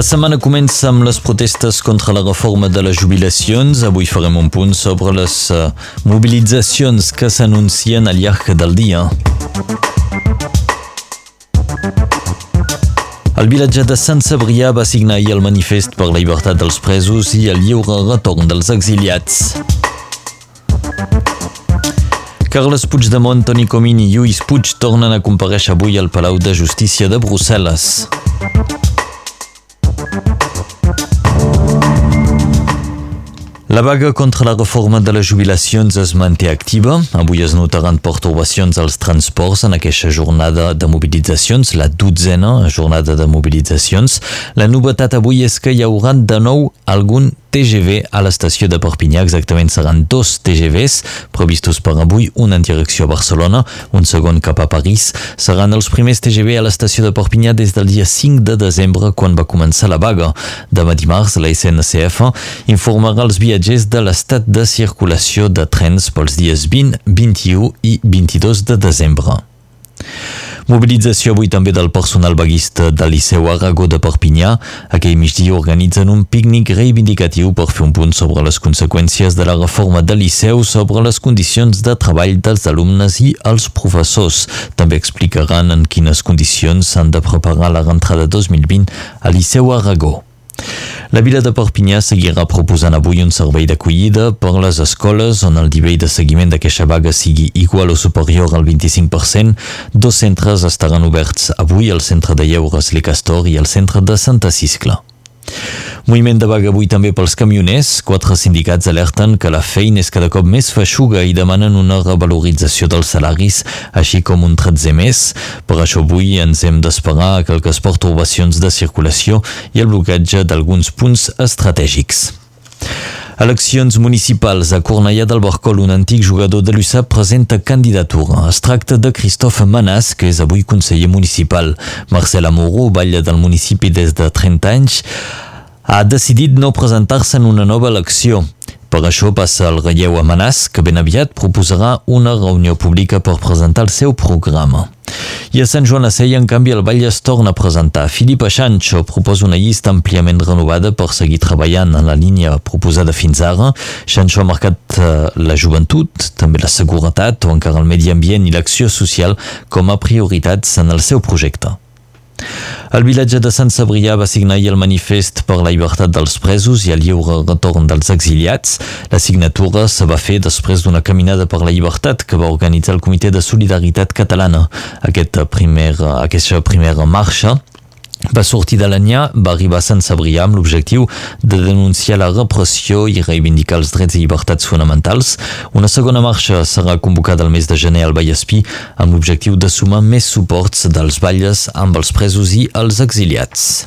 La setmana comença amb les protestes contra la reforma de les jubilacions. Avui farem un punt sobre les uh, mobilitzacions que s'anuncien al llarg del dia. El vilatge de Sant Cebrià va signar ahir el manifest per la llibertat dels presos i el lliure retorn dels exiliats. Carles Puigdemont, Toni Comín i Lluís Puig tornen a compareixer avui al Palau de Justícia de Brussel·les. La vaga contra la reforma de les jubilacions es manté activa. Avui es notaran pertorbacions als transports en aquesta jornada de mobilitzacions, la dotzena jornada de mobilitzacions. La novetat avui és que hi haurà de nou algun TGV a l'estació de Perpinyà. Exactament seran dos TGVs previstos per avui, un en direcció a Barcelona, un segon cap a París. Seran els primers TGV a l'estació de Perpinyà des del dia 5 de desembre, quan va començar la vaga. Demà dimarts, la SNCF informarà els viatgers de l'estat de circulació de trens pels dies 20, 21 i 22 de desembre. Mobilització avui també del personal vaguista del Liceu Aragó de Perpinyà. Aquell migdia organitzen un pícnic reivindicatiu per fer un punt sobre les conseqüències de la reforma del Liceu sobre les condicions de treball dels alumnes i els professors. També explicaran en quines condicions s'han de preparar la rentrada 2020 al Liceu Aragó. La vila de Perpinyà seguirà proposant avui un servei d'acollida per les escoles on el nivell de seguiment d'aquesta vaga sigui igual o superior al 25%. Dos centres estaran oberts avui, el centre de lleures Le Castor i el centre de Santa Ciscla. Moviment de vaga avui també pels camioners. Quatre sindicats alerten que la feina és cada cop més feixuga i demanen una revalorització dels salaris, així com un 13 més. Per això avui ens hem d'esperar a quelques pertorbacions de circulació i el blocatge d'alguns punts estratègics. Eleccions municipals a Cornellà del Barcol, un antic jugador de l'USAP presenta candidatura. Es tracta de Christophe Manàs, que és avui conseller municipal. Marcel Amoró, batlle del municipi des de 30 anys, ha decidit no presentar-se en una nova elecció. Per això passa el relleu a Manàs, que ben aviat proposarà una reunió pública per presentar el seu programa. I a Sant Joan a Sella, en canvi, el Vall es torna a presentar. Filipa Sancho proposa una llista àmpliament renovada per seguir treballant en la línia proposada fins ara. Sancho ha marcat eh, la joventut, també la seguretat o encara el medi ambient i l'acció social com a prioritats en el seu projecte. El vilatge de Sant Cebrià va signar ahir el manifest per la llibertat dels presos i el lliure retorn dels exiliats. La signatura se va fer després d'una caminada per la llibertat que va organitzar el Comitè de Solidaritat Catalana. Aquest primer, aquesta primera marxa va sortir de l'Anyà, va arribar a Sant Cebrià amb l'objectiu de denunciar la repressió i reivindicar els drets i llibertats fonamentals. Una segona marxa serà convocada el mes de gener al Vallespí amb l'objectiu de sumar més suports dels balles amb els presos i els exiliats.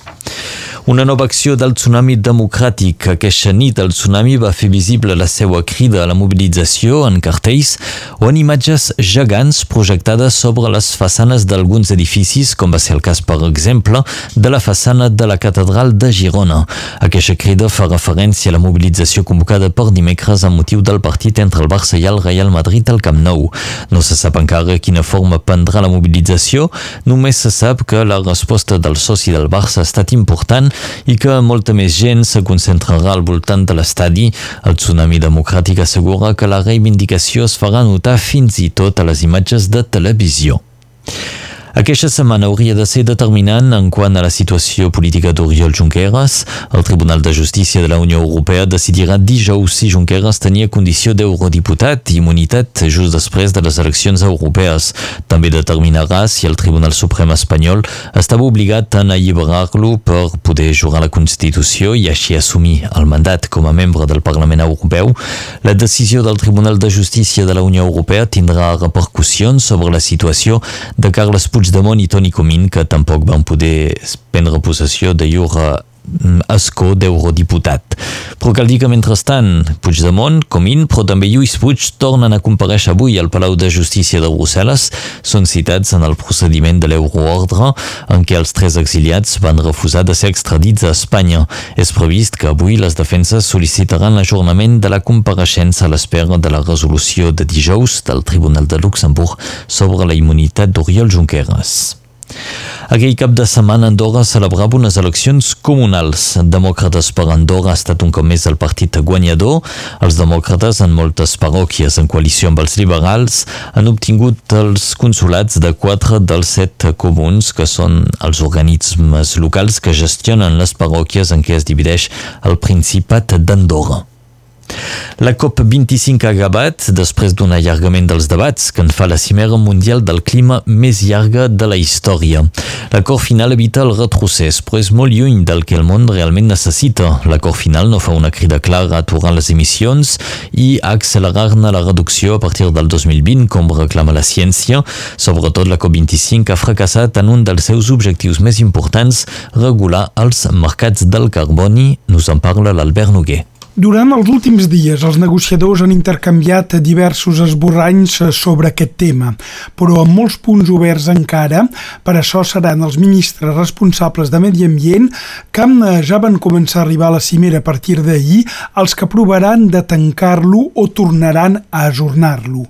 Una nova acció del Tsunami Democràtic. Aquesta nit el Tsunami va fer visible la seva crida a la mobilització en cartells o en imatges gegants projectades sobre les façanes d'alguns edificis, com va ser el cas, per exemple, de la façana de la Catedral de Girona. Aquesta crida fa referència a la mobilització convocada per dimecres amb motiu del partit entre el Barça i el Real Madrid al Camp Nou. No se sap encara quina forma prendrà la mobilització, només se sap que la resposta del soci del Barça ha estat important i que molta més gent se concentrarà al voltant de l'estadi. El Tsunami Democràtic assegura que la reivindicació es farà notar fins i tot a les imatges de televisió. Aquesta setmana hauria de ser determinant en quant a la situació política d'Oriol Junqueras. El Tribunal de Justícia de la Unió Europea decidirà dijous si Junqueras tenia condició d'eurodiputat i immunitat just després de les eleccions europees. També determinarà si el Tribunal Suprem espanyol estava obligat a alliberar-lo per poder jugar la Constitució i així assumir el mandat com a membre del Parlament Europeu. La decisió del Tribunal de Justícia de la Unió Europea tindrà repercussions sobre la situació de Carles Puigdemont Puigdemont i Toni Comín, que tampoc van poder prendre possessió de llur escó d'eurodiputat. Però cal dir que mentrestant Puigdemont, Comín, però també Lluís Puig tornen a compareixer avui al Palau de Justícia de Brussel·les. Són citats en el procediment de l'euroordre en què els tres exiliats van refusar de ser extradits a Espanya. És previst que avui les defenses sol·licitaran l'ajornament de la compareixença a l'espera de la resolució de dijous del Tribunal de Luxemburg sobre la immunitat d'Oriol Junqueras. Aquell cap de setmana Andorra celebrava unes eleccions comunals. Demòcrates per Andorra ha estat un cop més el partit guanyador. Els demòcrates en moltes parròquies en coalició amb els liberals han obtingut els consulats de quatre dels set comuns que són els organismes locals que gestionen les parròquies en què es divideix el Principat d'Andorra. La COP25 ha acabat després d'un allargament dels debats que en fa la cimera mundial del clima més llarga de la història. L'acord final evita el retrocés, però és molt lluny del que el món realment necessita. L'acord final no fa una crida clara a aturar les emissions i a accelerar-ne la reducció a partir del 2020, com reclama la ciència. Sobretot la COP25 ha fracassat en un dels seus objectius més importants, regular els mercats del carboni. Nos en parla l'Albert Noguer. Durant els últims dies, els negociadors han intercanviat diversos esborranys sobre aquest tema, però amb molts punts oberts encara, per això seran els ministres responsables de Medi Ambient que ja van començar a arribar a la cimera a partir d'ahir els que provaran de tancar-lo o tornaran a ajornar-lo.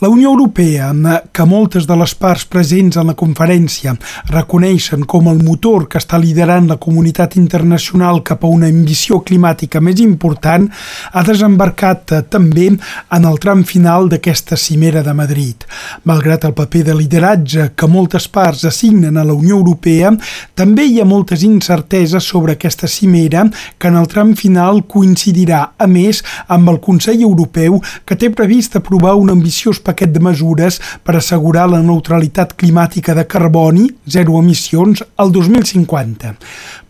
La Unió Europea, que moltes de les parts presents en la conferència reconeixen com el motor que està liderant la comunitat internacional cap a una ambició climàtica més important, tant, ha desembarcat eh, també en el tram final d'aquesta cimera de Madrid. Malgrat el paper de lideratge que moltes parts assignen a la Unió Europea, també hi ha moltes incerteses sobre aquesta cimera que en el tram final coincidirà, a més, amb el Consell Europeu que té previst aprovar un ambiciós paquet de mesures per assegurar la neutralitat climàtica de carboni, zero emissions, al 2050.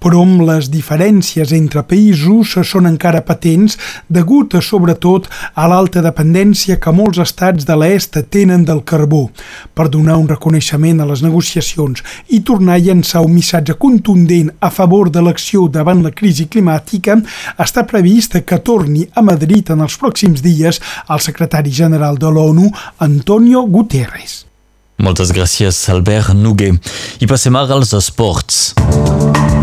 Però amb les diferències entre països són encara patents degut a, sobretot a l'alta dependència que molts estats de l'est tenen del carbó, per donar un reconeixement a les negociacions i tornar a llançar un missatge contundent a favor de l'acció davant la crisi climàtica, està previst que torni a Madrid en els pròxims dies el secretari general de l'ONU, Antonio Guterres. Moltes gràcies, Albert Noguer. I passem ara als esports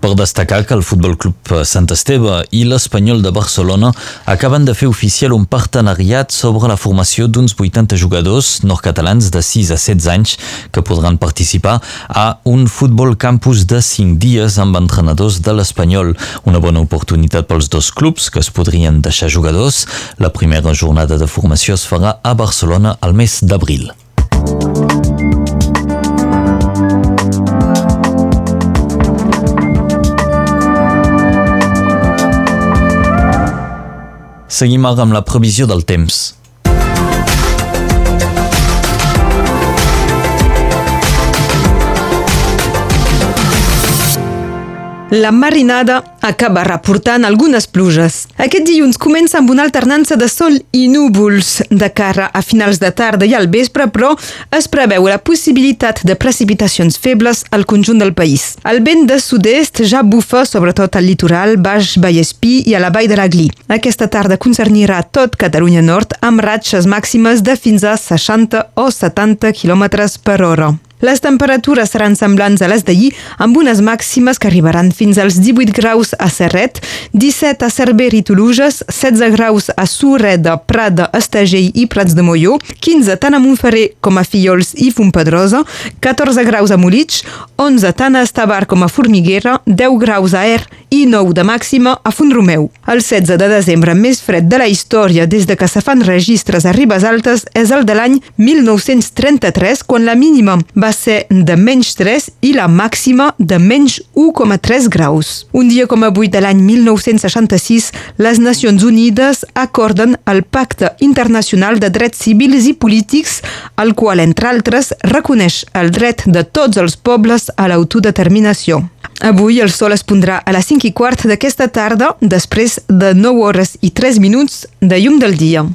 per destacar que el Futbol Club Sant Esteve i l'Espanyol de Barcelona acaben de fer oficial un partenariat sobre la formació d'uns 80 jugadors nord-catalans de 6 a 16 anys que podran participar a un futbol campus de 5 dies amb entrenadors de l'Espanyol. Una bona oportunitat pels dos clubs que es podrien deixar jugadors. La primera jornada de formació es farà a Barcelona al mes d'abril. Seguim ara amb la previsió del temps. La marinada acaba reportant algunes pluges. Aquest dilluns comença amb una alternança de sol i núvols de cara a finals de tarda i al vespre, però es preveu la possibilitat de precipitacions febles al conjunt del país. El vent de sud-est ja bufa sobretot al litoral, Baix Vallespí i a la vall de la Gli. Aquesta tarda concernirà tot Catalunya Nord amb ratxes màximes de fins a 60 o 70 km per hora. Les temperatures seran semblants a les d'ahir, amb unes màximes que arribaran fins als 18 graus a Serret, 17 a Cerver i Toluges, 16 graus a Sureda, Prada, Estagell i Prats de Molló, 15 tant a Montferrer com a Fillols i Fontpedrosa, 14 graus a Molitx, 11 tant a Estavar com a Formiguera, 10 graus a Er i 9 de màxima a Font-romeu. El 16 de desembre més fred de la història des de que se fan registres a Ribes Altes és el de l'any 1933, quan la mínima va va ser de menys 3 i la màxima de menys 1,3 graus. Un dia com avui de l'any 1966, les Nacions Unides acorden el Pacte Internacional de Drets Civils i Polítics, el qual, entre altres, reconeix el dret de tots els pobles a l'autodeterminació. Avui el sol es pondrà a les 5 i quart d'aquesta tarda, després de 9 hores i 3 minuts de llum del dia.